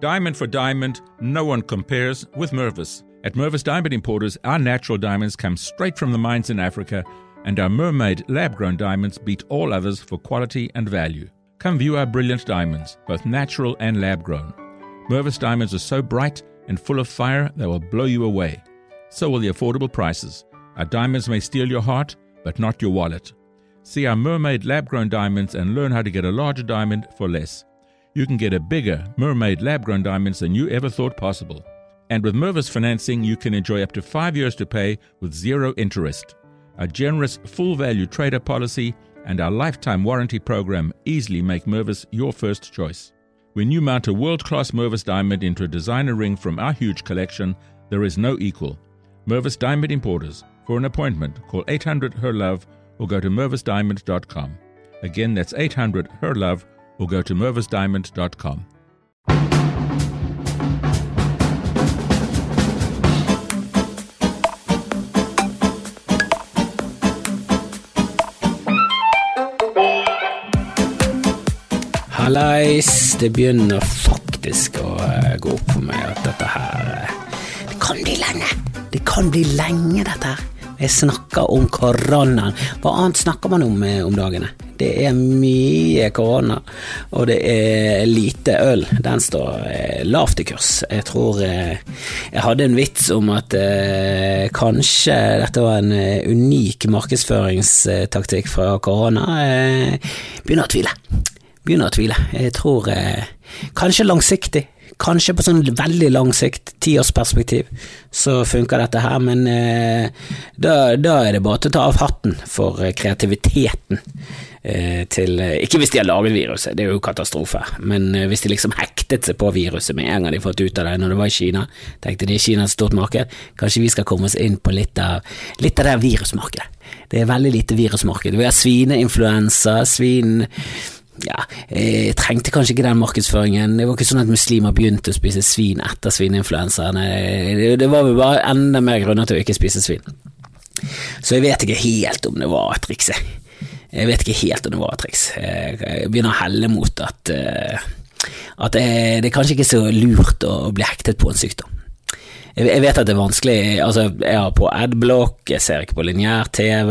Diamond for diamond, no one compares with Mervis. At Mervis Diamond Importers, our natural diamonds come straight from the mines in Africa, and our mermaid lab grown diamonds beat all others for quality and value. Come view our brilliant diamonds, both natural and lab grown. Mervis diamonds are so bright and full of fire they will blow you away. So will the affordable prices. Our diamonds may steal your heart, but not your wallet. See our mermaid lab grown diamonds and learn how to get a larger diamond for less. You can get a bigger mermaid lab grown diamonds than you ever thought possible. And with Mervis financing, you can enjoy up to five years to pay with zero interest. Our generous full value trader policy and our lifetime warranty program easily make Mervis your first choice. When you mount a world class Mervis diamond into a designer ring from our huge collection, there is no equal. Mervis Diamond Importers. For an appointment, call 800 HER LOVE or go to mervisdiamond.com. Again, that's 800 HER LOVE or go to mervisdiamond.com. Hallais, det begynner faktisk å eh, gå opp for meg at dette her eh, Det kan bli lenge. Det kan bli lenge, dette her. Jeg snakker om koronaen. Hva annet snakker man om eh, om dagene? Det er mye korona, og det er lite øl. Den står eh, lavt i kurs. Jeg tror eh, Jeg hadde en vits om at kanskje dette var en unik markedsføringstaktikk fra korona. Begynner å tvile. Begynner å tvile. Jeg tror kanskje langsiktig. Kanskje på sånn veldig lang sikt, tiårsperspektiv, så funker dette her, men eh, da, da, er det bare til å ta av hatten for eh, kreativiteten eh, til eh, Ikke hvis de har laget viruset, det er jo katastrofe, men eh, hvis de liksom hektet seg på viruset med en gang de fått ut av det når det var i Kina, tenkte de Kina er et stort marked, kanskje vi skal komme oss inn på litt av, litt av det virusmarkedet. Det er veldig lite virusmarked. Vi har svineinfluensa, svin ja, jeg trengte kanskje ikke den markedsføringen. Det var ikke sånn at muslimer begynte å spise svin etter svineinfluensaene. Det var vel bare enda mer grunner til å ikke spise svin. Så jeg vet ikke helt om det var et triks. Jeg vet ikke helt om det var et triks. Jeg begynner å helle mot at, at det, er kanskje ikke så lurt å bli hektet på en sykdom. Jeg vet at det er vanskelig altså Jeg har på adblock, jeg ser ikke på lineær-TV,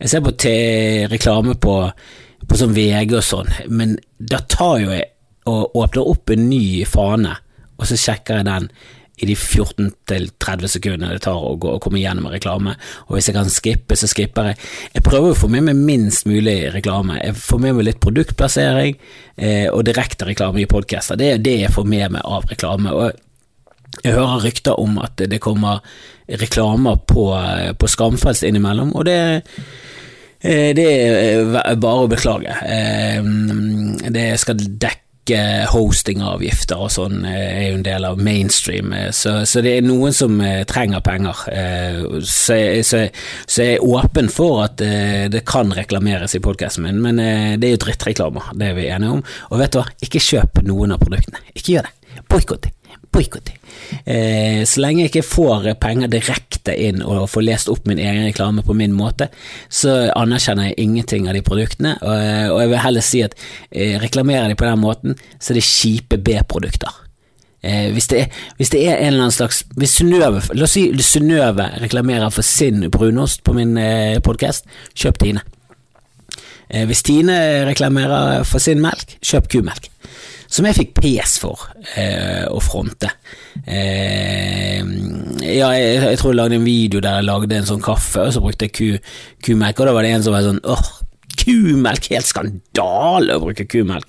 jeg ser på reklame på på sånn VG og sånn, men da tar jo jeg og åpner opp en ny fane, og så sjekker jeg den i de 14 30 sekundene det tar å, gå, å komme igjennom med reklame, og hvis jeg kan skippe, så skipper jeg. Jeg prøver å få med meg minst mulig reklame. Jeg får med meg litt produktplassering eh, og direkte reklame i podcaster. Det er det jeg får med meg av reklame. og jeg hører rykter om at det kommer reklamer på, på Skamfrelst innimellom, og det Eh, det er bare å beklage. Eh, det skal dekke hostingavgifter og sånn er jo en del av mainstream, så, så, det er noen som trenger penger. Så, så, så jeg er åpen for at det kan reklameres i podkasten min, men det er jo drittreklamer, det er vi enige om. Og vet du hva, ikke kjøp noen av produktene. Ikke gjør det. Boikott boikott. Eh, så lenge jeg ikke får penger direkte inn og får lest opp min egen reklame på min måte, så anerkjenner jeg ingenting av de produktene, og, og jeg vil heller si at eh, reklamerer de på den måten, så er det kjipe B-produkter. Eh, hvis, det er, hvis, det er, en eller annen slags Hvis Synnøve La oss si Synnøve reklamerer for sin brunost på min eh, podkast, kjøp Tine. Eh, hvis Tine reklamerer for sin melk, kjøp kumelk som jeg fikk pes for eh, å fronte. Eh, ja, jeg, jeg, tror jeg lagde en video der jeg lagde en sånn kaffe, og så brukte jeg ku, kumelk, og da var det en som var sånn åh, kumelk, helt skandale å bruke kumelk.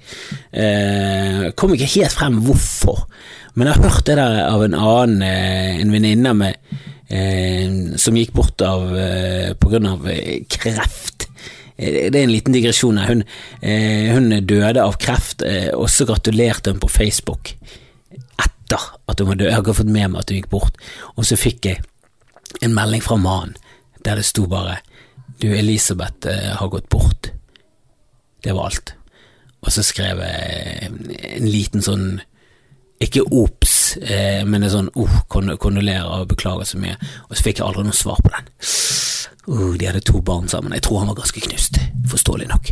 Eh, kom ikke helt frem hvorfor, men jeg har hørt det der av en annen, eh, en venninne med eh, som gikk bort av eh, grunn av kreft. Eh, det er en liten digresjon her. Hun, eh, hun døde av kreft, eh, og så gratulerte hun på Facebook etter at hun var død. Jeg har fått med meg at hun gikk bort. Og så fikk jeg en melding fra mannen der det sto bare Du, Elisabeth har gått bort. Det var alt. Og så skrev jeg en liten sånn ikke obs, men en sånn oh, kondolerer og beklager så mye. Og så fikk jeg aldri noe svar på den. Uh, de hadde to barn sammen. Jeg tror han var ganske knust, forståelig nok.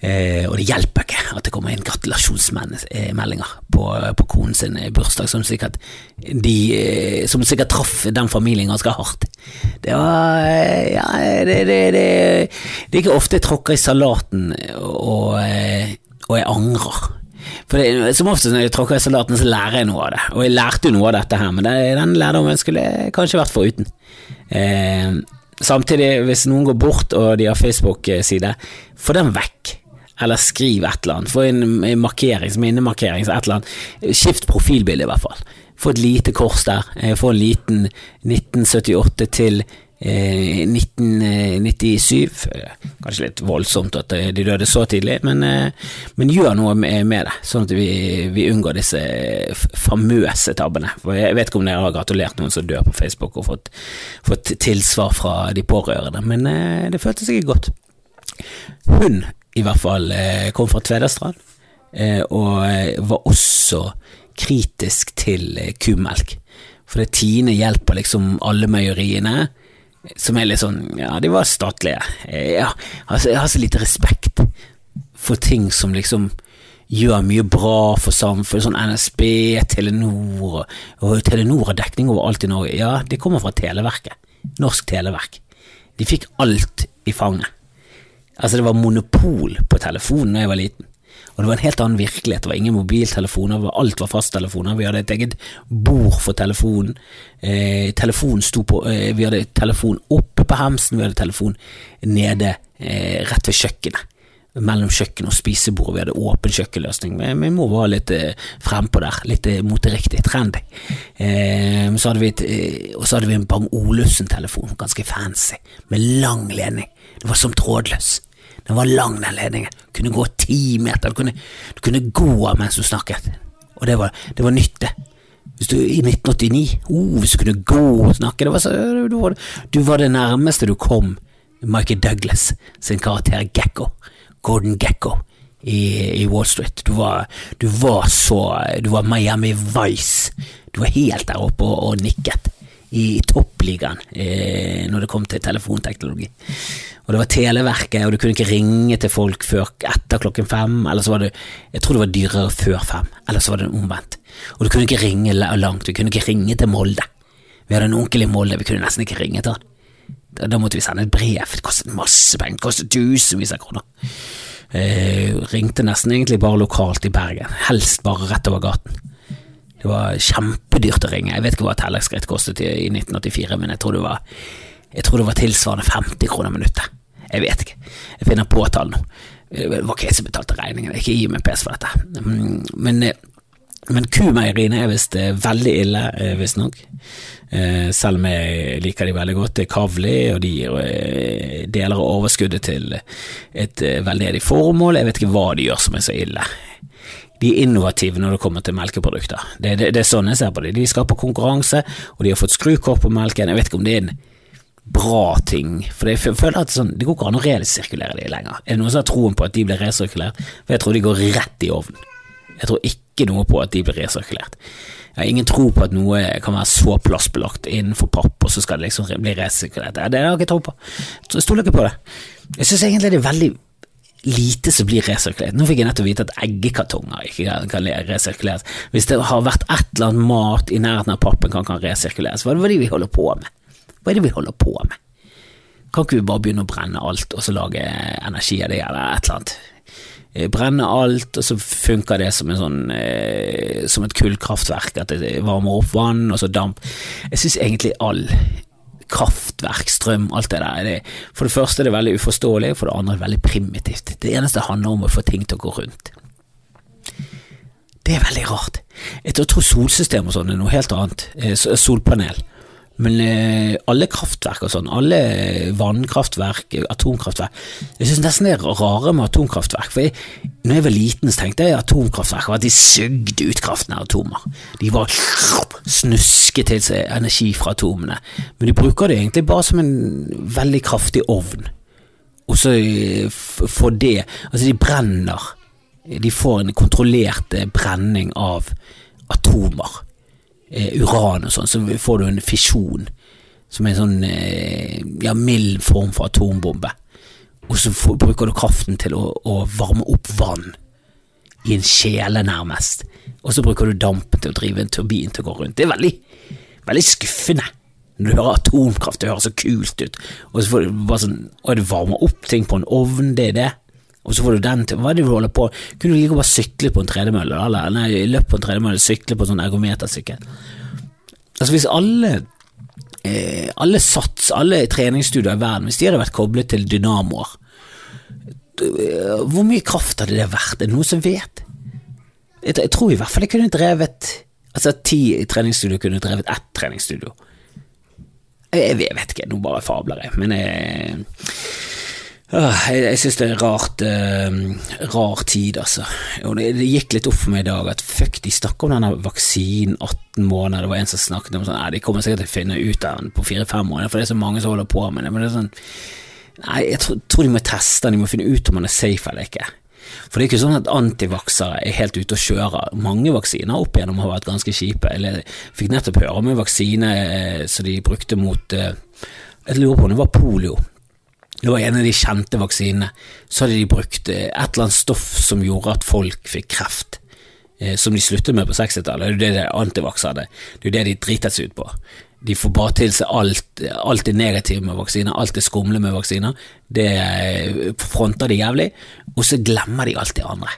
Eh, og det hjelper ikke at det kommer inn gratulasjonsmeldinger på, på konen sin bursdag, som sikkert, de, eh, som sikkert traff den familien ganske hardt. Det var Ja, det, det, det, det er ikke ofte jeg tråkker i salaten og, eh, og jeg angrer. For det, Som oftest når jeg tråkker i salaten, så lærer jeg noe av det. Og jeg lærte jo noe av dette her, men den lærdommen skulle jeg kanskje vært foruten. Eh, Samtidig, hvis noen går bort og de har Facebook-side, få den vekk. Eller skriv et eller annet. Få en markering, minnemarkering, et eller annet. Skift profilbilde, i hvert fall. Få et lite kors der. Eh, få en liten 1978 til 1997. Eh, kanskje litt voldsomt at eh, de døde så tidlig, men, eh, men gjør noe med det, sånn at vi, vi, unngår disse famøse tabbene. For Jeg vet ikke om dere har gratulert noen som dør på Facebook og fått, fått tilsvar fra de pårørende, men det føltes ikke godt. Hun, i hvert fall, kom fra Tvedestrand, og var også kritisk til kumelk. For det Tine hjelper liksom alle meieriene som er litt sånn Ja, de var statlige. Ja, altså, jeg har så lite respekt for ting som liksom gjør mye bra for samfunnet, sånn NSB, Telenor og Telenor har dekning overalt i Norge. Ja, de kommer fra Televerket. Norsk Televerk. De fikk alt i fanget. Altså, det var monopol på telefonen da jeg var liten. Og det var en helt annen virkelighet. Det var ingen mobiltelefoner, alt var fasttelefoner. Vi hadde et eget bord for telefonen. Eh, telefonen sto på eh, Vi hadde telefon oppe på hemsen, vi hadde telefon nede eh, rett ved kjøkkenet. Mellom kjøkken og spisebordet. Vi hadde åpen kjøkkenløsning. Men vi må være litt eh, frempå der, litt eh, moteriktig, trendy. Eh, så hadde vi et, og så hadde vi en Bang Olufsen-telefon, ganske fancy, med lang ledning. Det var som trådløs. Den var lang, den ledningen. Du kunne gå ti meter. Du kunne, du kunne gå mens du snakket. Og det var, det var nytt, det. Hvis du, I 1989, oh, hvis du kunne gå og snakke, det var så, du, var, du var det nærmeste du kom Michael Douglas sin karakter Gekko. Gordon Gekko i, i Wall Street. Du var, du var, så Du var Miami Vice. Du var helt der oppe og, og nikket i toppligaen eh, når det kom til telefonteknologi. Og det var Televerket, og du kunne ikke ringe til folk før etter klokken fem. Eller så var det Jeg tror det var dyrere før fem, eller så var det omvendt. Og du kunne ikke ringe langt, du kunne ikke ringe til Molde. Vi hadde en onkel i Molde, vi kunne nesten ikke ringe til han. Da, da måtte vi sende et brev, det kostet masse penger, det kostet tusenvis av kroner. Eh, ringte nesten egentlig bare lokalt i Bergen, helst bare rett over gaten. Det var kjempedyrt å ringe. Jeg vet ikke hva tellerskritt kostet i 1984, men jeg tror det var, jeg tror det var tilsvarende 50 kroner minuttet. Jeg vet ikke. Jeg finner på tall nå. Det var ikke jeg som betalte regningen, ikke gi meg pes for dette. Mm, men, men kumeieriene er visst eh, veldig ille, eh, visstnok. Eh, selv om jeg liker de veldig godt. Det er Kavli, og de gir deler av overskuddet til et veldedig formål. Jeg vet ikke hva de gjør som er så ille de er innovative når det kommer til melkeprodukter. Det, det, det er sånn jeg ser på det. De skaper konkurranse, og de har fått skrukort på melken. Jeg vet ikke om det er en bra ting, for jeg føler at sånn, det går ikke an å resirkulere de lenger. Er det noen som har troen på at de blir resirkulert? For jeg tror de går rett i ovnen. Jeg tror ikke noe på at de blir resirkulert. Jeg har ingen tro på at noe kan være så plastbelagt innenfor papp, og så skal det liksom bli resirkulert. Det har jeg ikke tro på. Jeg stoler ikke på det. Jeg synes egentlig det er veldig lite som blir resirkulert. Nå fikk jeg nettopp vite at eggekartonger ikke kan resirkuleres. Hvis det har vært et eller annet mat i nærheten av pappen kan, kan resirkuleres, hva er det vi holder på med? Hva er det vi holder på med? Kan ikke vi bare begynne å brenne alt og så lage energi av det, eller et eller annet? Eh, brenne alt, og så funker det som, sånn, eh, som et kullkraftverk, at det varmer opp vann, og så damp. Jeg synes egentlig all kraftverk, strøm, alt det der. For det første er det veldig uforståelig, for det andre er det veldig primitivt. Det eneste handler om å få ting til å gå rundt. Det er veldig rart. Jeg tror solsystem og sånn er noe helt annet. Eh, solpanel. Men eh, alle kraftverk og sånn, alle vannkraftverk, atomkraftverk Jeg synes nesten det er rare med atomkraftverk. For jeg, når jeg var liten, så tenkte jeg atomkraftverk var at de sugde ut kraften av atomer. De var snusket til seg energi fra atomene. Men de bruker det egentlig bare som en veldig kraftig ovn. Og så eh, for det Altså, de brenner. De får en kontrollert eh, brenning av atomer. Eh, uran og sånn, så får du en fisjon som er en sånn eh, ja, mild form for atombombe. Og så får, bruker du kraften til å, å varme opp vann i en kjele, nærmest. Og så bruker du dampen til å drive en turbin til å gå rundt. Det er veldig, veldig skuffende. Når du hører atomkraft, det høres så kult ut. Og så får du bare sånn Og du varmer opp ting på en ovn, det er det. Og så får du den til Hva er det du holder på Kunne du like bare sykle på en tredemølle, eller nei, løp på en tredemølle, sykle på en sånn ergometersykkel? Altså, hvis alle eh, alle sats, alle treningsstudier i verden, hvis de hadde vært koblet til dynamoer, eh, hvor mye kraft hadde det vært? Er det noen som vet? Jeg, jeg tror i hvert fall jeg kunne drevet Altså ti treningsstudio kunne drevet ett treningsstudio. Jeg, jeg vet ikke, nå bare fabler jeg, men jeg jeg, jeg syns det er rart uh, rar tid, altså. Og det, det, gikk litt opp for meg i dag at fuck, de snakker om denne vaksinen 18 måneder. Det var en som snakket om sånn Nei, de kommer sikkert til å finne ut av den på fire-fem måneder, for det er så mange som holder på med det. Men det er sånn Nei, jeg tror, tror de må teste den, de må finne ut om den er safe eller ikke. For det er ikke sånn at antivaksere er helt ute og kjører. Mange vaksiner opp igjennom har vært ganske kjipe. Jeg fikk nettopp høre om en vaksine eh, som de brukte mot eh, Jeg lurer på om det var polio. Det var en av de kjente vaksinene. Så hadde de brukt eh, et eller annet stoff som gjorde at folk fikk kreft. Som de sluttet med på 60-tallet. Det er jo det antivaksere Det er jo det de dritet seg ut på de får bare til seg alt, alt det negative med vaksiner, alt det skumle med vaksiner. Det fronter de jævlig, og så glemmer de alt det andre.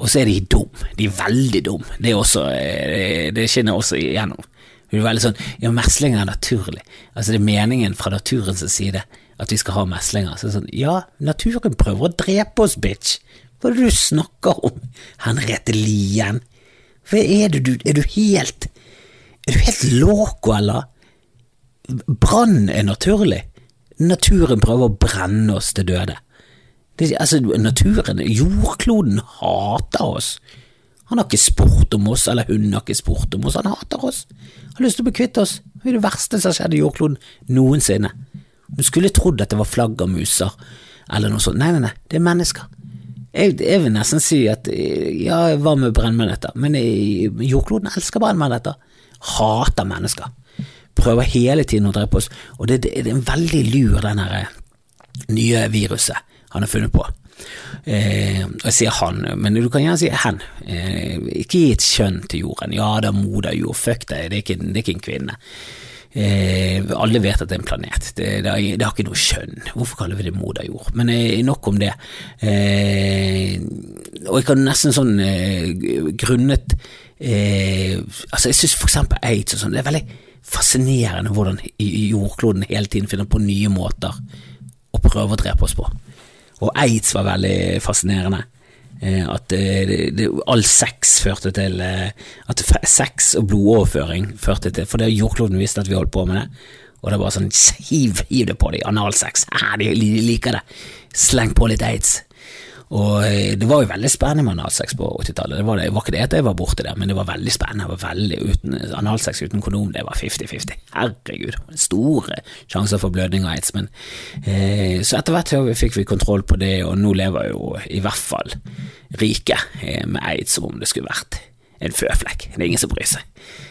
Og så er de dum. De er veldig dum. Det, også, eh, det skinner også igjennom. Det er veldig sånn, ja, Meslinger er naturlig. Altså Det er meningen fra naturens side at vi skal ha meslinger. Så sånn, Ja, naturen prøver å drepe oss, bitch. Hva er det du snakker om, Henriette Lien? Hva er det du Er du helt er du helt loco, eller? Brann er naturlig. Naturen prøver å brenne oss til døde. Det, altså, naturen, jordkloden, hater oss. Han har ikke spurt om oss, eller hun har ikke spurt om oss, han hater oss. Han har lyst til å bli kvitt oss. Det er det verste som har skjedd i jordkloden noensinne. Du skulle trodd at det var flaggermuser, eller noe sånt. Nei, nei, nei, det er mennesker. Jeg, jeg vil nesten si at ja, hva med brennmaneter? Men jordkloden elsker brennmaneter hater mennesker. Prøver hele tiden å drepe oss, og det, det, det er en veldig lur, den her eh, nye viruset han har funnet på. Eh, jeg sier han, men du kan gjerne si hen. Eh, ikke gi et kjønn til jorden. Ja, det er moder jord, fuck det, det er ikke, det er ikke en kvinne. Eh, alle vet at det er en planet. Det, det, det, har, ikke noe kjønn. Hvorfor kaller vi det moder jord? Men eh, nok om det. Eh, og jeg kan nesten sånn eh, grunnet eh, altså Jeg syns for eksempel aids og sånn, det er veldig fascinerende hvordan jordkloden hele tiden finner på nye måter å prøve å drepe oss på. Og aids var veldig fascinerende. Eh, at det, det, all sex førte til eh, At sex og blodoverføring førte til For det jordkloden visste at vi holdt på med det. Og det er bare sånn hiv, hiv det på dem, analsex. Ah, de liker det. Sleng på litt aids. Og eh, det var jo veldig spennende med analsex på 80-tallet. Det, var det var ikke det at jeg var borti det, men det var veldig spennende. Det var veldig uten, analsex uten kondom, det var 50-50. Herregud, store sjanser for blødning og aids. Men, eh, så etter hvert fikk vi kontroll på det, og nå lever jo i hvert fall rike eh, med aids som om det skulle vært en føflekk. Det er ingen som bryr seg.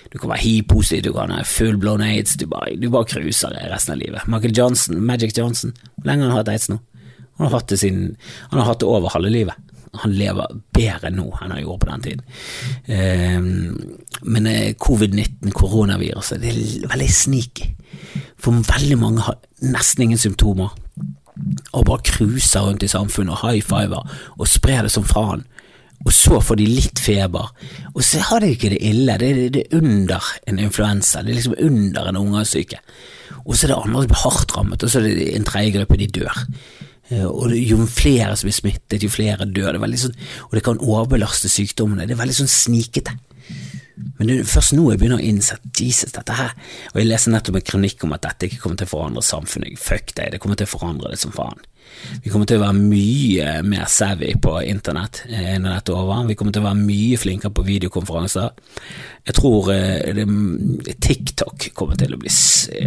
Du kan være hiv-positiv, du kan ha full-blown aids, du bare, du bare cruiser resten av livet. Michael Johnson, Magic Johnson, hvor lenge har han hatt aids nå? Han har hatt det, siden, han har hatt det over halve livet. Han lever bedre nå enn han gjorde på den tiden. Eh, men eh, covid-19, koronaviruset, det er veldig sneaky. For veldig mange har nesten ingen symptomer, og bare cruiser rundt i samfunnet og high fiver og sprer det som faen. Og så får de litt feber, og så har de ikke det ille, det det er under en influensa, det er liksom under en ungesyke. Og så er det andre som blir hardt rammet, og så er det en tredje gruppe, de dør. Eh, og jo flere som blir smittet, jo flere dør. Det sånn, og det kan overbelaste sykdommene. Det er veldig sånn snikete. Men det er først nå jeg begynner å innse Jesus, dette her Og jeg leser nettopp en kronikk om at dette ikke kommer til å forandre samfunnet. Fuck det, det kommer til å forandre det som faen. Vi kommer til å være mye mer savvy på internett eh, dette er. Vi kommer til å være mye flinkere på videokonferanser. Jeg tror eh, det, TikTok kommer til å bli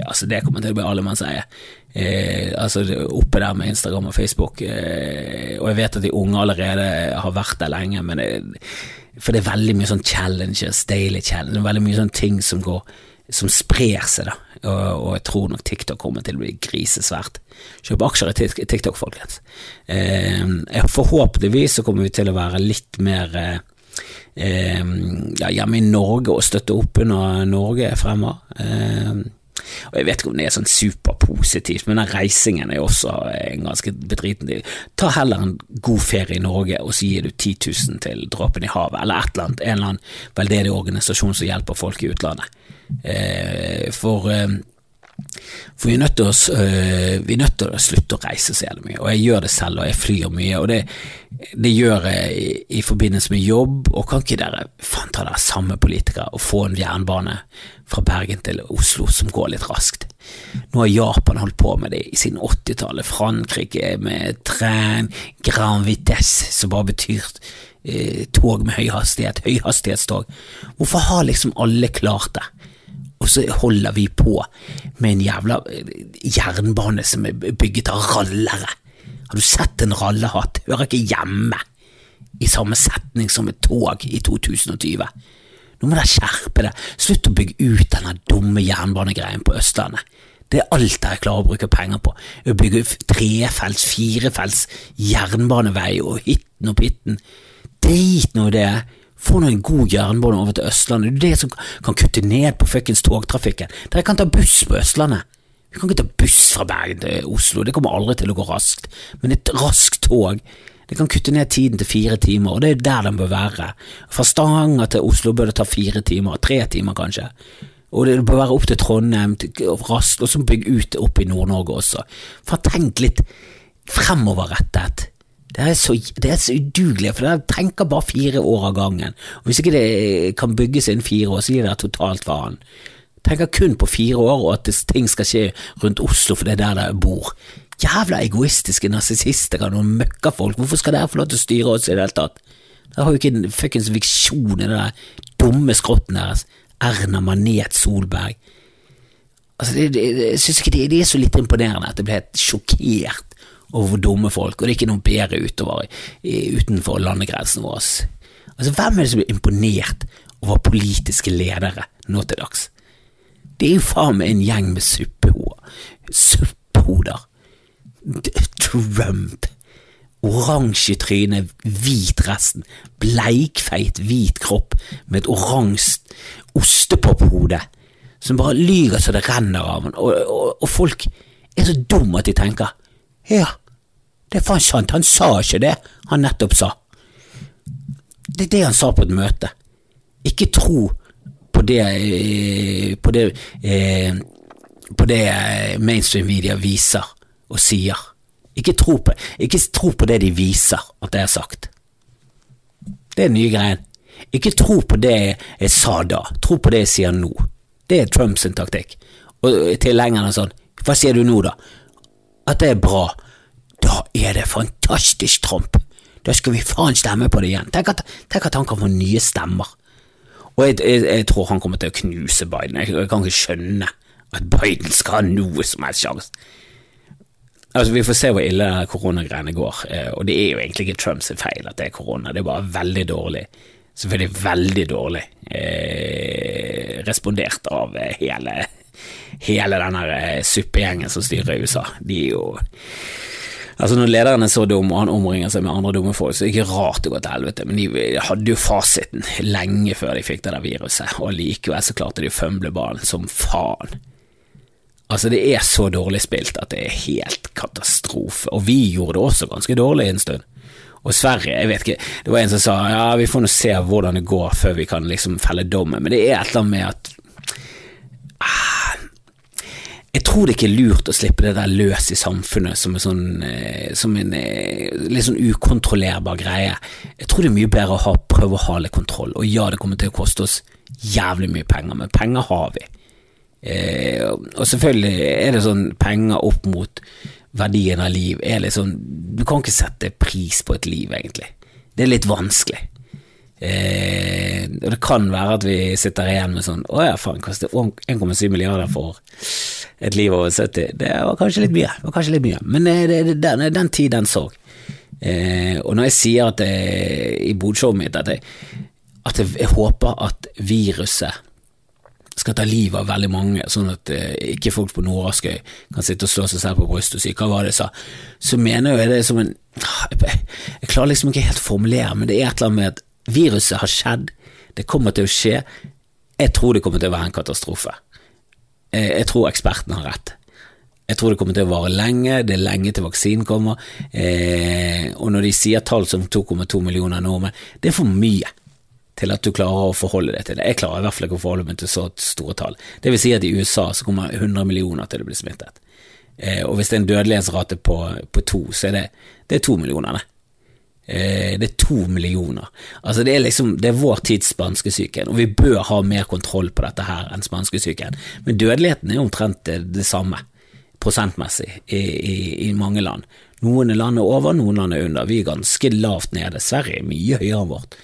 Altså det kommer til å bli alle allemannseie. Eh, altså oppe der med Instagram og Facebook. Eh, og jeg vet at de unge allerede har vært der lenge, men det, for det er veldig mye sånn challenges, daily challenges, veldig mye sånn ting som går som sprer seg, da. Og, jeg tror nok TikTok kommer til å bli grisesvært. Kjøp aksjer i TikTok, folkens. Eh, forhåpentligvis så kommer vi til å være litt mer eh, eh, ja, hjemme i Norge og støtte opp under Norge fremover. Eh, og Jeg vet ikke om det er sånn superpositivt, men den reisingen er jo også en ganske bedriten deal. Ta heller en god ferie i Norge, og så gir du 10 000 til Dråpen i havet, eller et eller annet, en eller annen veldedig organisasjon som hjelper folk i utlandet. Eh, for eh, for vi er, nødt til å, øh, vi er nødt til å slutte å reise så jævlig mye, og jeg gjør det selv, og jeg flyr mye, og det, det gjør jeg i, i forbindelse med jobb, og kan ikke dere faen ta dere samme politikere og få en jernbane fra Bergen til Oslo som går litt raskt? Nå har Japan holdt på med det siden 80-tallet, Frankrike med train grand vitesse, som bare betyr eh, tog med høy hastighet, høyhastighetstog. Hvorfor har liksom alle klart det? Og så holder vi på med en jævla eh, jernbane som er bygget av rallere. Har du sett en rallehatt? Hører ikke hjemme i samme setning som et tog i 2020. Nå må dere skjerpe det. Slutt å bygge ut denne dumme jernbanegreien på Østlandet. Det er alt dere klarer å bruke penger på. Å bygge trefelts, firefelts jernbanevei og hitten og pitten. Drit nå i det. Få nå en god jernbane over til Østlandet. Det er det som kan kutte ned på fuckings togtrafikken. Dere kan ta buss på Østlandet. Vi kan ikke ta buss fra Bergen til Oslo, det kommer aldri til å gå raskt. Men et raskt tog, det kan kutte ned tiden til fire timer, og det er der den bør være. Fra Stavanger til Oslo bør det ta fire timer, tre timer kanskje. Og det bør være opp til Trondheim, raskt, og så bygge ut opp i Nord-Norge også. For tenk litt fremoverrettet. Det er så, det er så udugelig, for den tenker bare fire år av gangen. Og Hvis ikke det kan bygges innen fire år, så gir det totalt faen. Tenker kun på fire år, og at ting skal skje rundt Oslo, for det er der dere bor. Jævla egoistiske narsissister og møkkafolk. Hvorfor skal dere få lov til å styre oss i det hele tatt? Dere har jo ikke en fuckings viksjon i det der dumme skrotten deres. Erna Manet Solberg. Altså, det, det, jeg synes ikke det er så litt imponerende at jeg ble helt sjokkert over hvor dumme folk, og det er ikke noe bedre utover, utenfor landegrensen vår. Altså, hvem er det som blir imponert over politiske ledere nå til dags? Det er jo faen meg en gjeng med suppehoder. Suppehoder. Trump. Oransje tryne, hvit resten, bleikfeit hvit kropp med et oransje ostepophode som bare lyger så det renner av han, og, og, og folk er så dumme at de tenker ja, det er faen sant, han sa ikke det han nettopp sa. Det er det han sa på et møte. Ikke tro på det eh, på det, eh, på det eh, mainstream media viser og sier. Ikke tro, på, ikke tro på det de viser at det er sagt. Det er den nye greien. Ikke tro på det jeg sa da, tro på det jeg sier nå. Det er Trumps taktikk. Og tilhengerne er sånn, hva sier du nå da? At det er bra. Fantastisk, Trump. Da skal vi faen stemme på det igjen. Tenk at, tenk at han kan få nye stemmer. Og jeg, jeg, jeg tror han kommer til å knuse Biden. Jeg, jeg kan ikke skjønne at Biden skal ha noe som helst sjanse. Altså, Vi får se hvor ille koronagreiene går, eh, og det er jo egentlig ikke Trumps feil at det er korona, det er bare veldig dårlig. Selvfølgelig veldig dårlig eh, respondert av eh, hele, hele denne eh, suppegjengen som styrer USA. De er jo Altså Når lederen er så dum og han omringer seg med andre dumme folk, så er det ikke rart det går til helvete, men de hadde jo fasiten lenge før de fikk det der viruset, og likevel så klarte de å fømble ballen som faen. Altså Det er så dårlig spilt at det er helt katastrofe, og vi gjorde det også ganske dårlig en stund. Og Sverige, jeg vet ikke, det var en som sa ja, vi får nå se hvordan det går før vi kan liksom felle dommen, men det er et eller annet med at jeg tror det ikke er lurt å slippe det der løs i samfunnet som en sånn, eh, som en eh, litt sånn ukontrollerbar greie. Jeg tror det er mye bedre å ha, prøve å ha litt kontroll, og ja, det kommer til å koste oss jævlig mye penger, men penger har vi. Eh, og selvfølgelig er det sånn penger opp mot verdien av liv er litt sånn Du kan ikke sette pris på et liv, egentlig. Det er litt vanskelig. Eh, og det kan være at vi sitter igjen med sånn Å ja, faen, koster 1,7 milliarder for et liv over 70. Det var kanskje litt mye. Var kanskje litt mye. Men eh, det, det, den, den tid, den sorg. Eh, og når jeg sier at jeg, i bodshowet mitt at, jeg, at jeg, jeg håper at viruset skal ta livet av veldig mange, sånn at eh, ikke folk på Nordaskøy kan sitte og slå seg selv på brystet og si hva var det jeg sa, så mener jeg det som en Jeg, jeg klarer liksom ikke helt å formulere, men det er et eller annet med at viruset har skjedd, det kommer til å skje, jeg tror det kommer til å være en katastrofe. Eh, jeg tror ekspertene har rett. Jeg tror det kommer til å vare lenge, det er lenge til vaksinen kommer, eh, og når de sier tall som 2,2 millioner nordmenn, det er for mye til at du klarer å forholde deg til det. Jeg klarer i hvert fall ikke å forholde meg til så store tall. Det vil si at i USA så kommer 100 millioner til å bli smittet. Eh, og hvis det er en dødelighetsrate på, på to, så er det, det er to millioner. Eh, det er to millioner. Altså det er liksom, det er vår tids spanskesyken, og vi bør ha mer kontroll på dette her enn spanskesyken. Men dødeligheten er omtrent det, samme prosentmessig i, i, i, mange land. Noen land er over, noen land er under. Vi er ganske lavt nede. Sverige er mye høyere enn vårt.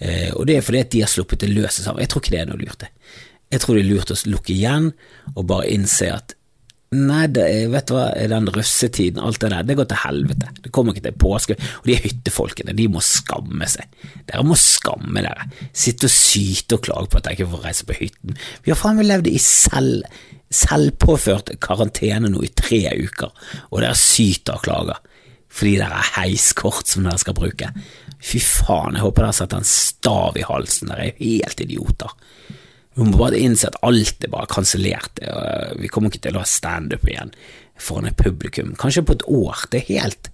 Eh, og det er fordi at de har sluppet det løse sammen. Jeg tror ikke det er noe lurt. Jeg tror det er lurt å lukke igjen og bare innse at Nei, det er, vet du hva, den russetiden, alt det der, det går til helvete. Det kommer ikke til påske. Og de hyttefolkene, de må skamme seg. Dere må skamme dere. Sitte og syte og klage på at dere ikke får reise på hytten. Vi har faen meg levd i selv, selvpåført karantene nå i tre uker, og dere syter og klager fordi dere har heiskort som dere skal bruke. Fy faen, jeg håper dere setter en stav i halsen, dere er helt idioter. Vi må bare innse at alt er bare kansellert, vi kommer ikke til å ha standup igjen foran et publikum, kanskje på et år, det er helt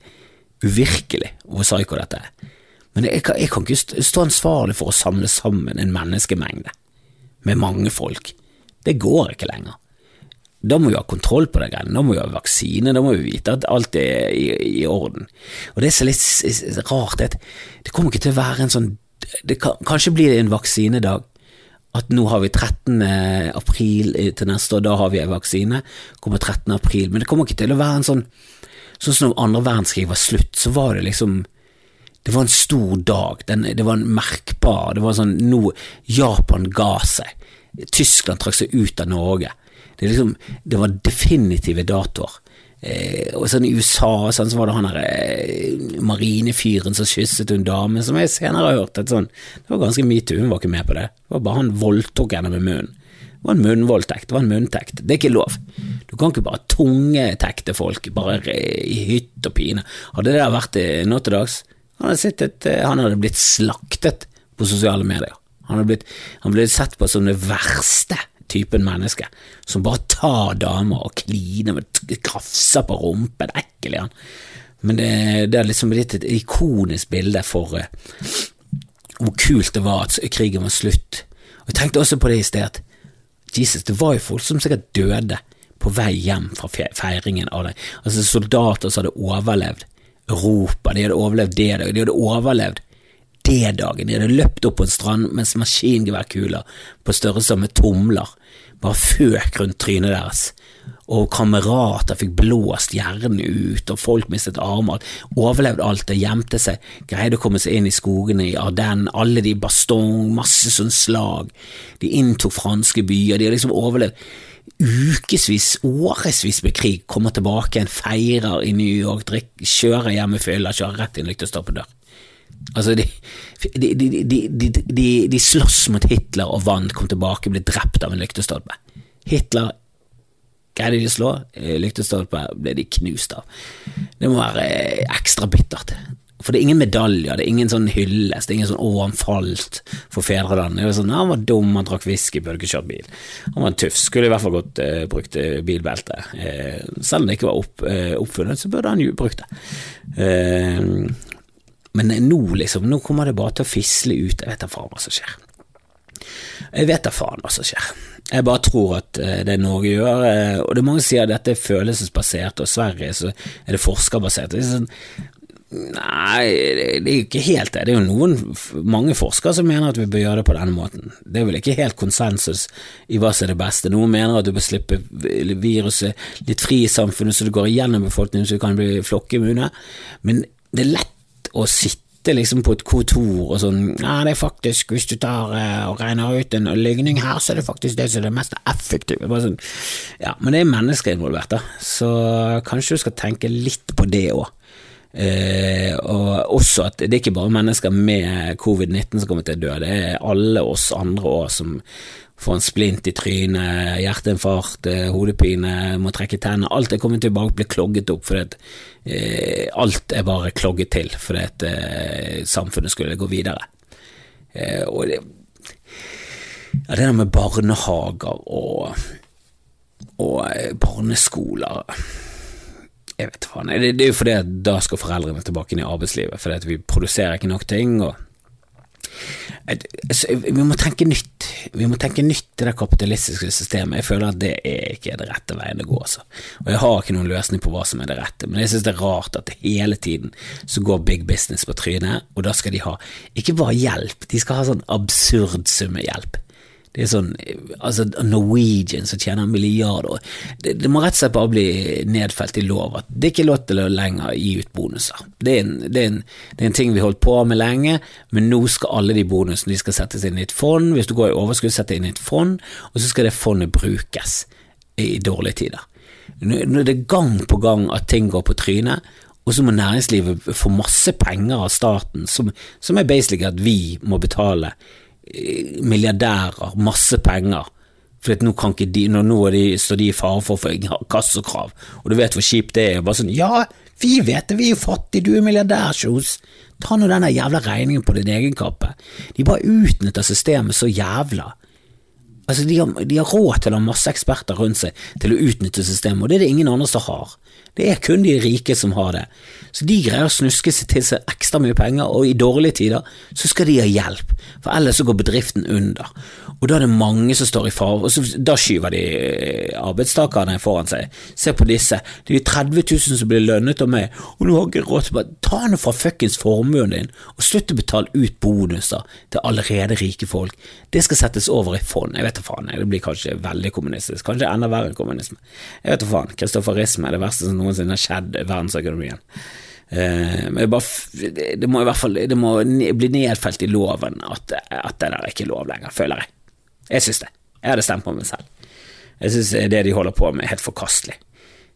uvirkelig hvor psyko dette er. Men jeg kan, jeg kan ikke stå ansvarlig for å samle sammen en menneskemengde med mange folk. Det går ikke lenger. Da må vi ha kontroll på det greiene, da må vi ha vaksine, da må vi vite at alt er i, i orden. Og det er så litt rart, at det kommer ikke til å være en sånn kan, Kanskje blir det en vaksinedag, at nå har vi 13. april til neste år, da har vi en vaksine, kommer 13. april, men det kommer ikke til å være en sånn Sånn som når andre verdenskrig var slutt, så var det liksom det var en stor dag, den, det var en merkbar Det var sånn Nå Japan ga seg. Tyskland trakk seg ut av Norge. Det, liksom, det var definitive datoer. Eh, og sånn I USA sånn, så var det han der eh, marinefyren som kysset en dame, som jeg senere har hørt et sånn Det var ganske metoo, hun var ikke med på det. Det var bare han voldtok henne med munnen. Det var en munnvoldtekt, det var en munntekt. Det er ikke lov. Du kan ikke bare tungetekte folk, bare i hytt og pine. Hadde det vært nå til dags, han hadde, sittet, eh, han hadde blitt slaktet på sosiale medier. Han hadde blitt, han ble sett på som det verste typen menneske, som bare tar damer og kliner og krafser på rumpen, ekkel er han. Men det, det er liksom blitt et ikonisk bilde for uh, hvor kult det var at krigen var slutt. Og Jeg tenkte også på det i sted, at Jesus, det var jo folk som sikkert døde på vei hjem fra feiringen av det. Altså soldater som hadde overlevd Europa, de hadde overlevd det, de hadde overlevd D-dagen. De hadde løpt opp på en strand mens maskingeværkuler på størrelse med tomler bare føk rundt trynet deres. Og kamerater fikk blåst hjernen ut, og folk mistet armer. Overlevde alt og gjemte seg, greide å komme seg inn i skogene i Ardennes, alle de bastong, masse sånn slag. De inntok franske byer, de har liksom overlevd ukevis, årevis med krig, kommer tilbake igjen, feirer i New York, drikker, kjører hjem i fylla, kjører rett inn lyktestolpen dør. Altså, de, de, de, de, slåss mot Hitler og vant, kom tilbake, ble drept av en lyktestolpe. Hitler greide de å slå, eh, lyktestolpe ble de knust av. Det må være eh, ekstra bittert. For det er ingen medaljer, det er ingen sånn hyllest, det er ingen sånn 'å, han falt for fedrelandet'. Det er sånn, Han var dum, han drakk whisky, burde ikke kjørt bil. Han var en tøff, skulle i hvert fall godt uh, brukt bilbelte. Uh, selv om det ikke var opp, uh, oppfunnet, så burde han jo brukt det. Men nå, liksom, nå kommer det bare til å fisle ut. Jeg vet da faen hva som skjer. Jeg vet da faen hva som skjer. Jeg bare tror at det det Norge gjør, eh, og det er mange som sier at dette er følelsesbasert, og Sverige så er det forskerbasert. Det er sånn, Nei, det er jo ikke helt det. Det er jo noen, mange forskere som mener at vi bør gjøre det på denne måten. Det er vel ikke helt konsensus i hva som er det beste. Noen mener at du bør slippe viruset litt fri i samfunnet så det går igjennom befolkningen så du kan bli flokkimmune, men det er lett å sitte liksom på et kontor og sånn Ja, det er faktisk, hvis du tar uh, og regner ut en ligning her, så er det faktisk det som er det mest effektive. Bare sånn, ja, men det er mennesker involvert, da, så kanskje du skal tenke litt på det òg. Eh, og også at det er ikke bare mennesker med covid-19 som kommer til å dø, det er alle oss andre òg som får en splint i trynet, hjerteinfarkt, eh, hodepine, må trekke tennene. Alt er kommet tilbake blir klogget opp fordi at eh, alt er bare klogget til fordi at eh, samfunnet skulle gå videre. Eh, og det, ja, det der med barnehager og, og eh, barneskoler Jeg vet faen. Det, det er jo fordi at da skal foreldrene tilbake inn i arbeidslivet, fordi at vi produserer ikke nok ting. og Vi må tenke nytt. Vi må tenke nytt i det kapitalistiske systemet. Jeg føler at det er ikke det rette veien å gå. Altså. Og Jeg har ikke noen løsning på hva som er det rette, men jeg synes det er rart at hele tiden så går big business på trynet, og da skal de ha ikke bare hjelp, de skal ha sånn absurd summe hjelp. Det er sånn altså Norwegian som tjener milliarder. Det, det, må rett og slett bare bli nedfelt i lov at det er ikke lov til å lenger gi ut bonuser. Det er, en, det, er en, det er, en, ting vi holdt på med lenge, men nå skal alle de bonusene de skal settes inn i et fond. Hvis du går i overskudd, sette inn i et fond, og så skal det fondet brukes i dårlige tider. Nå er det gang på gang at ting går på trynet, og så må næringslivet få masse penger av staten, som, som er basically at vi må betale milliardærer masse penger. For nå kan ikke de, nå de, står de i fare for å få kassokrav, og du vet hvor kjipt det er. Bare sånn, ja, vi vet det, vi er fattige, du er milliardær, Kjos. Ta nå denne jævla regningen på din egen kappe. De bare utnytter systemet så jævla. Altså, de har, de har råd til å ha masse eksperter rundt seg til å utnytte systemet, og det er det ingen andre som har. Det er kun de rike som har det. Så de greier å snuske seg til seg ekstra mye penger, og i dårlige tider så skal de ha hjelp, for ellers så går bedriften under. Og da er det mange som står i fare, og så, da skyver de eh, arbeidstakerne foran seg. Se på disse, det er 30 000 som blir lønnet av meg, og nå har ikke råd til å Ta nå fra fuckings formuen din, og slutt å betale ut bonuser til allerede rike folk. Det skal settes over i fond. Jeg vet da faen, det blir kanskje veldig kommunistisk, kanskje enda verre enn kommunisme. Jeg vet da faen, kristofferisme er det verste som noensinne har skjedd i verdensøkonomien. Uh, bare, det må i hvert fall det må bli nedfelt i loven at, at det der er ikke lov lenger, føler jeg. Jeg syns det. Jeg hadde stemt på meg selv. Jeg syns det de holder på med, er helt forkastelig.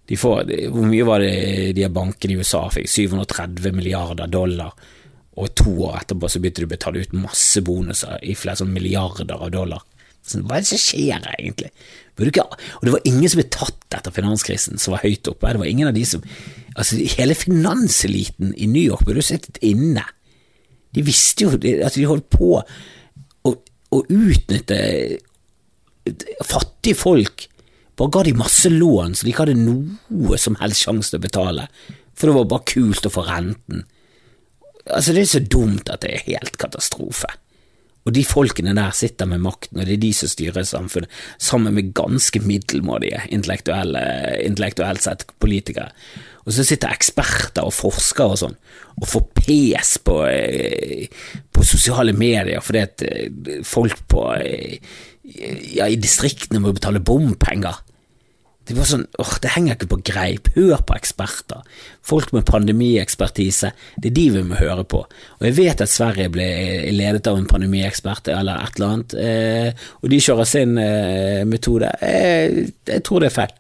De får, hvor mye var det de her bankene i USA fikk? 730 milliarder dollar, og to år etterpå så begynte de å betale ut masse bonuser i flere sånn milliarder av dollar. Så, hva er det som skjer egentlig? Ikke, og det var ingen som ble tatt etter finanskrisen som var høyt oppe. Det var ingen av de som Altså, hele finanseliten i New York burde jo sittet inne. De visste jo at de holdt på å, utnytte fattige folk. Bare ga de masse lån, så de ikke hadde noe som helst sjanse til å betale. For det var bare kult å få renten. Altså, det er så dumt at det er helt katastrofe. Og de folkene der sitter med makten, og det er de som styrer samfunnet, sammen med ganske middelmådige intellektuelt sett politikere. Og så sitter eksperter og forskere og sånn, og får pes på, eh, på sosiale medier fordi at eh, folk på, eh, ja, i distriktene må betale bompenger. Det var sånn, åh, det henger ikke på greip. Hør på eksperter. Folk med pandemiekspertise. Det er de vi må høre på. Og jeg vet at Sverige ble ledet av en pandemiekspert eller et eller annet, eh, og de kjører sin eh, metode. Jeg, jeg, tror det er feil.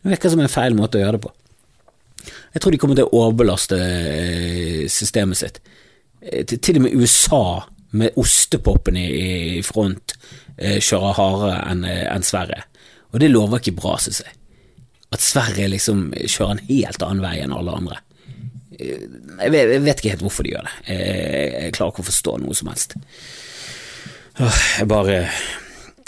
Det virker som en feil måte å gjøre det på. Jeg tror de kommer til å overbelaste eh, systemet sitt. Eh, til og med USA, med ostepopen i front, eh, kjører hardere enn Sverige. Og det lover ikke bra, synes jeg. At Sverige liksom kjører en helt annen vei enn alle andre. Jeg vet, jeg vet ikke helt hvorfor de gjør det. Jeg, klarer ikke å forstå noe som helst. Jeg bare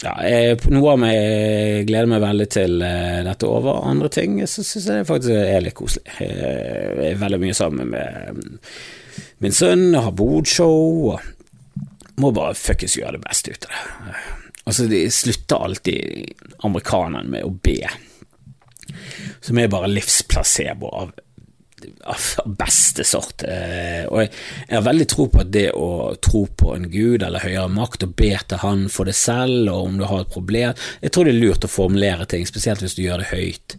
ja, jeg, Noe av meg gleder meg veldig til uh, dette over. Andre ting så syns jeg faktisk er litt koselig. Jeg er veldig mye sammen med min sønn, har bodshow og må bare fuckings gjøre det beste ut av det. Altså, de slutter alltid amerikanerne med å be, som er bare livsplacebo av, av beste sort. Eh, og jeg, jeg, har veldig tro på at det å tro på en gud eller høyere makt og be til han for det selv, og om du har et problem Jeg tror det er lurt å formulere ting, spesielt hvis du gjør det høyt.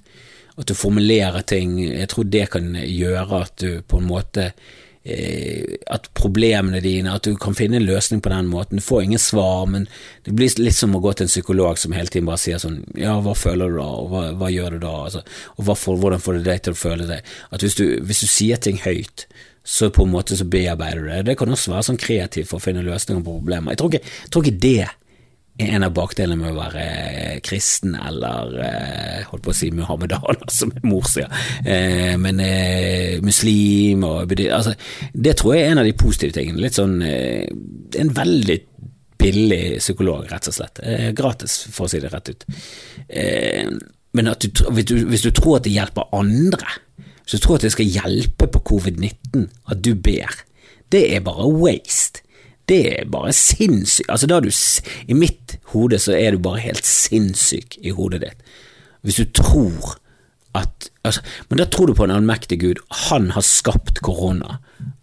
At du formulerer ting Jeg tror det kan gjøre at du på en måte at problemene dine, at du kan finne en løsning på den måten. Du får ingen svar, men det blir litt som å gå til en psykolog som hele tiden bare sier sånn Ja, hva føler du da, og hva, hva gjør du da, altså, og for, hvordan får du deg til å føle deg? At hvis du, hvis du sier ting høyt, så på en måte så bearbeider du det. Det kan også være sånn kreativt for å finne løsninger på problemer. Jeg tror ikke, jeg tror ikke det en av bakdelene med å være eh, kristen eller eh, holdt på å si muhammedaner, som mor sier, eh, men muslim og altså, Det tror jeg er en av de positive tingene. Litt sånn En veldig billig psykolog, rett og slett. Gratis, for å si det rett ut. Men du, hvis, du, hvis, du, tror at det hjelper andre, hvis du tror at det skal hjelpe på covid-19 at du ber, det er bare waste. Det er bare sinnssykt. Altså, da du, I mitt hode så er du bare helt sinnssyk i hodet ditt. Hvis du tror at altså, Men da tror du på en allmektig Gud. Han har skapt korona,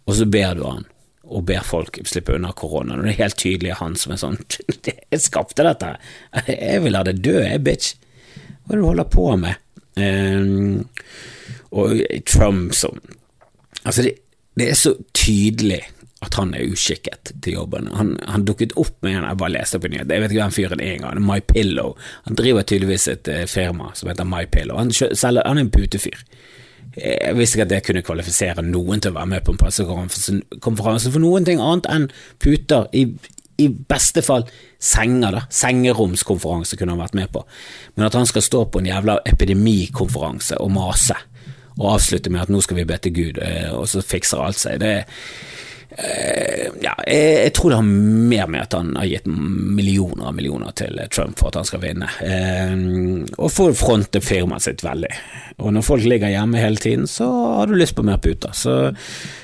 og så ber du han og ber folk slippe unna korona. Og det er helt tydelig han som er sånn Jeg skapte dette. Jeg vil ha det død, jeg, bitch. Hva er det du holder på med? Um, og Trump som Altså, det, det er så tydelig at han er uskikket til jobben. Han, han dukket opp med en, jeg bare leste på nyhet, jeg vet ikke hvem fyren er engang, My Pillow. Han driver tydeligvis et uh, firma som heter My Pillow. Han, selger, han er en putefyr. Jeg visste ikke at det kunne kvalifisere noen til å være med på en pressekonferanse for noen ting annet enn puter. I, i beste fall senger, da. Sengeromskonferanse kunne han vært med på. Men at han skal stå på en jævla epidemikonferanse og mase, og avslutte med at nå skal vi be til Gud, eh, og så fikser alt seg, det er ja, jeg, jeg, tror det har mer med at han har gitt millioner og millioner til Trump for at han skal vinne, uh, og for å fronte firmaet sitt veldig. Og når folk ligger hjemme hele tiden, så har du lyst på mer puter. Så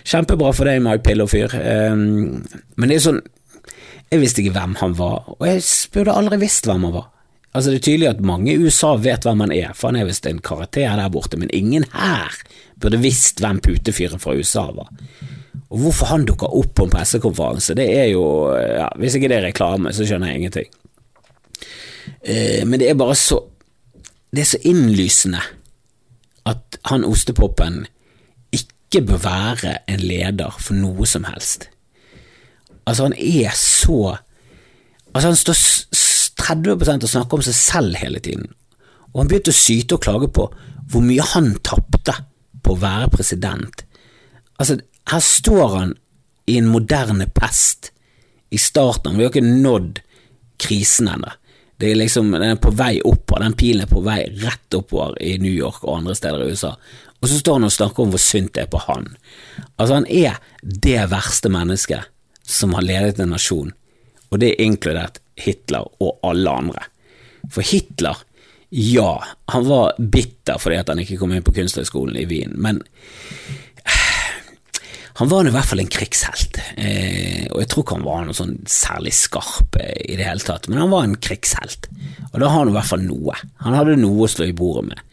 kjempebra for deg, Mike Pillow-fyr. Uh, men det er sånn Jeg visste ikke hvem han var, og jeg burde aldri visst hvem han var. Altså Det er tydelig at mange i USA vet hvem han er, for han er visst en karakter der borte, men ingen her burde visst hvem putefyren fra USA var. Og hvorfor han dukker opp på en pressekonferanse, det er jo ja, Hvis ikke det er reklame, så skjønner jeg ingenting. Eh, men det er bare så Det er så innlysende at han ostepopen ikke bør være en leder for noe som helst. Altså, han er så Altså, han står 30 og snakke om seg selv hele tiden, og han begynte å syte og klage på hvor mye han tapte på å være president. Altså, her står han i en moderne pest i starten. Vi har ikke nådd krisen ennå. Det er liksom, Den er på vei oppover, den pilen er på vei rett oppover i New York og andre steder i USA. Og så står han og snakker om hvor synd det er på han. Altså, han er det verste mennesket som har ledet en nasjon, og det er inkludert Hitler og alle andre. For Hitler, ja, han var bitter fordi han ikke kom inn på Kunsthøgskolen i Wien, men han var i hvert fall en krigshelt, eh, og jeg tror ikke han var noe sånn særlig skarp eh, i det hele tatt, men han var en krigshelt, og da har han i hvert fall noe. Han hadde noe å slå i bordet med.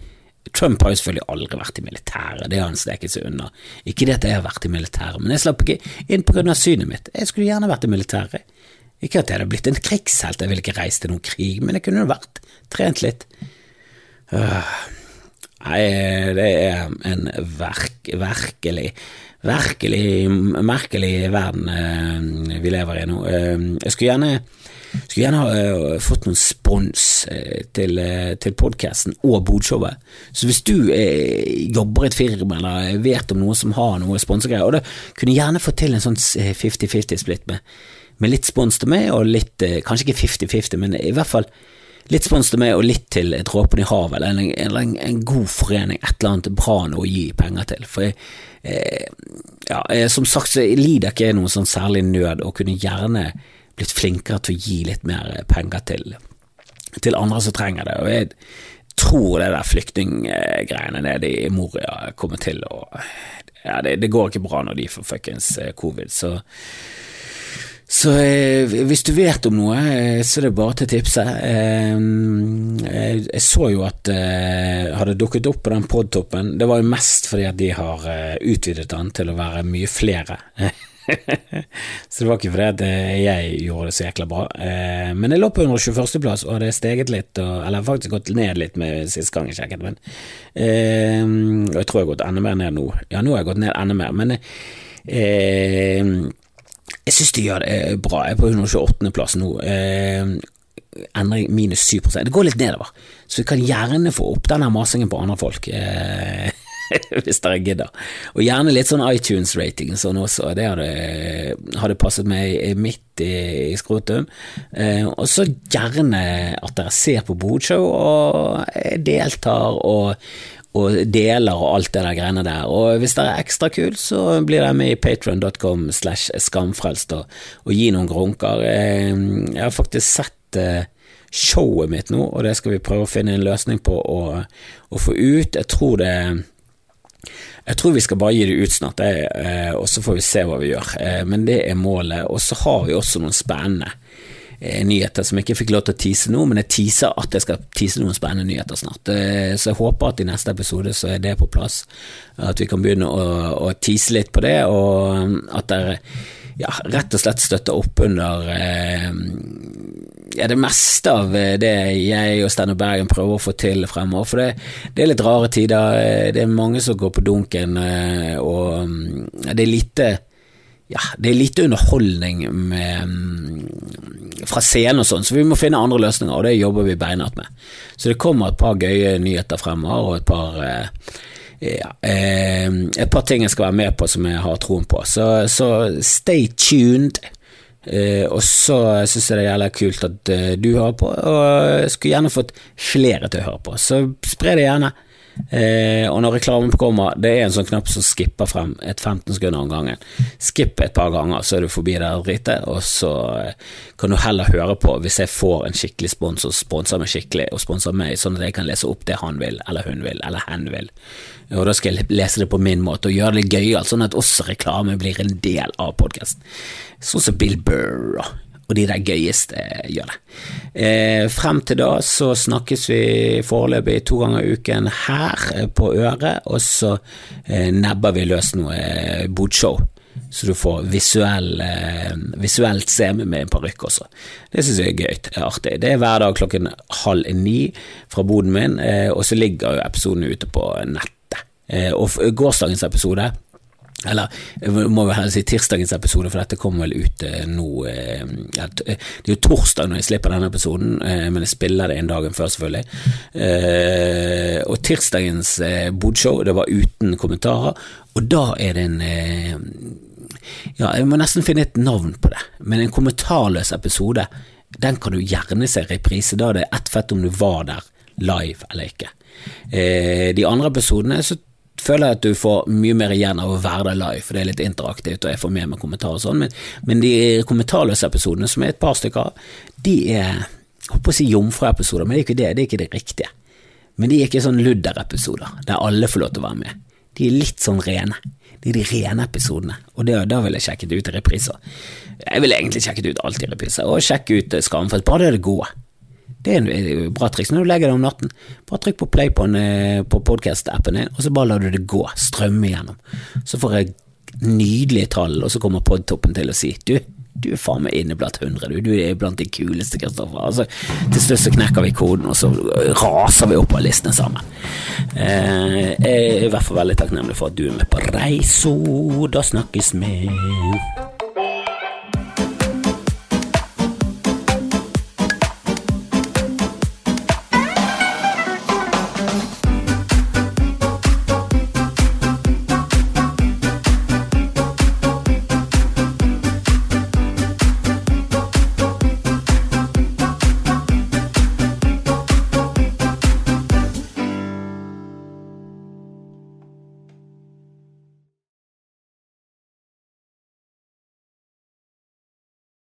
Trump har jo selvfølgelig aldri vært i militæret, det har han steket seg unna. Ikke det at jeg har vært i militæret, men jeg slapp ikke inn på grunn av synet mitt. Jeg skulle gjerne vært i militæret. Ikke at jeg hadde blitt en krigshelt, jeg ville ikke reist til noen krig, men jeg kunne jo vært trent litt. Uh, nei, det er en verk, virkelig virkelig merkelig verden uh, vi lever i nå. Uh, jeg skulle gjerne, skulle gjerne ha fått noen spons til, til podkasten og bodshowet. Så hvis du jobber i et firma eller vet om noen som har noe sponsegreier, og det kunne gjerne få til en sånn 50-50-splitt med, med, litt spons til meg og litt Kanskje ikke 50-50, men i hvert fall litt spons til meg og litt til Dråpen i havet, eller en, en, en, god forening, et eller annet bra noe å gi penger til. For jeg, eh, ja, eh, som sagt så lider ikke jeg noen sånn særlig nød, og kunne gjerne blitt flinkere til å gi litt mer penger til, til andre som trenger det. Og jeg tror det der flyktninggreiene nede i Moria kommer til å Ja, det, det går ikke bra når de får fuckings eh, covid, så så eh, hvis du vet om noe, eh, så er det bare til å tipse. Eh, eh, jeg så jo at eh, hadde dukket opp på den podtoppen. Det var jo mest fordi at de har eh, utvidet den til å være mye flere. så det var ikke fordi at jeg gjorde det så jækla bra. men jeg lå på 121.-plass og hadde steget litt, og, eller faktisk gått ned litt med sist gang jeg sjekket. Men, og jeg tror jeg har gått enda mer ned nå. Ja, nå har jeg gått ned enda mer. men Eh, jeg syns de gjør det eh, bra. Jeg er på 128.-plass nå. Eh, endring minus 7 Det går litt nedover, så vi kan gjerne få opp denne masingen på andre folk. Eh, hvis dere gidder. Og gjerne litt sånn iTunes-rating sånn også, det hadde, hadde passet meg midt i, i skrotum. Eh, og så gjerne at dere ser på Bodshow og deltar og, og deler og alt det der greiene der. Og hvis dere er ekstra kul, så blir dere med i patron.com slash skamfrelst og, og gi noen grunker. Eh, jeg har faktisk sett eh, showet mitt nå, og det skal vi prøve å finne en løsning på å, å få ut. Jeg tror det jeg tror vi skal bare gi det ut snart, eh, og så får vi se hva vi gjør. Men det er målet. Og så har vi også noen spennende nyheter som jeg ikke fikk lov til å tease nå, men jeg teaser at jeg skal tease noen spennende nyheter snart. Så jeg håper at i neste episode så er det på plass, at vi kan begynne å, å tease litt på det, og at dere ja, rett og slett støtter opp under eh, ja, det meste av eh, det jeg og Steinar Bergen prøver å få til fremover. For det, det, er litt rare tider. Eh, det er mange som går på dunken, eh, og mm, det er lite ja, det er lite underholdning med, mm, fra scenen og sånn, så vi må finne andre løsninger, og det jobber vi beinhardt med. Så det kommer et par gøye nyheter fremover, og et par ja, et par ting jeg skal være med på som jeg har troen på. Så, så stay tuned. Uh, og så syns jeg det er jævlig kult at du hører på, og jeg skulle gjerne fått flere til å høre på, så spre det gjerne. Uh, og når reklamen kommer, det er en sånn knapp som skipper frem et 15 sekunder om gangen. Skipp et par ganger, så er du forbi det dritet, og så kan du heller høre på hvis jeg får en skikkelig sponsor, sponser meg skikkelig, og sponser meg, sånn at jeg kan lese opp det han vil, eller hun vil, eller hen vil. Og da skal jeg lese det på min måte og gjøre det gøyalt, sånn at også reklame blir en del av podkasten. Sånn som Bill Burr og de der gøyeste gjør det. Eh, frem til da så snakkes vi foreløpig to ganger i uken her på øret, og så eh, nebber vi løs noe eh, bodshow. Så du får visuell, eh, visuelt se med, en parykk også. Det syns jeg er gøy. Det er artig. Det er hver dag klokken halv ni fra boden min, eh, og så ligger jo episoden ute på nettet. Og gårsdagens episode eller må vel heller si tirsdagens episode, for dette kommer vel ut eh, nå eh, Det er jo torsdag når jeg slipper denne episoden, eh, men jeg spiller det en dag før, selvfølgelig. Og tirsdagens bodshow, det var uten kommentarer, og da er det en Ja, jeg må nesten finne et navn på det, men en kommentarløs episode, den kan du gjerne se reprise. Da er det ett fett om du var der live eller ikke. de andre episodene så føler jeg at du får mye mer igjen av å være der live, for det er litt interaktivt, og jeg får med meg kommentarer og sånn, men, men, de kommentarløse episodene, som er et par stykker, de er jeg håper å si jomfruepisoder, men det er ikke det, det er ikke det riktige. Men de er ikke sånn ludderepisoder, der alle får lov til å være med. De er litt sånn rene. Det er de rene episodene, og det, da vil jeg sjekke ut repriser. Jeg vil egentlig sjekke ut alt i repriser, og sjekke ut Skamfest, bare det er det gode. Det er et bra triks når du legger deg om natten. Bare trykk på play på, eh, på podkast-appen din, og så bare lar du det gå, strømme igjennom. Så får jeg nydelige tall, og så kommer podtoppen til å si du, du er faen meg inne blant hundre, du. Du er blant de kuleste, Kristoffer. Altså, til slutt så knekker vi koden, og så raser vi opp av listene sammen. Eh, jeg er i hvert fall veldig takknemlig for at du er med på reisa. Da snakkes vi.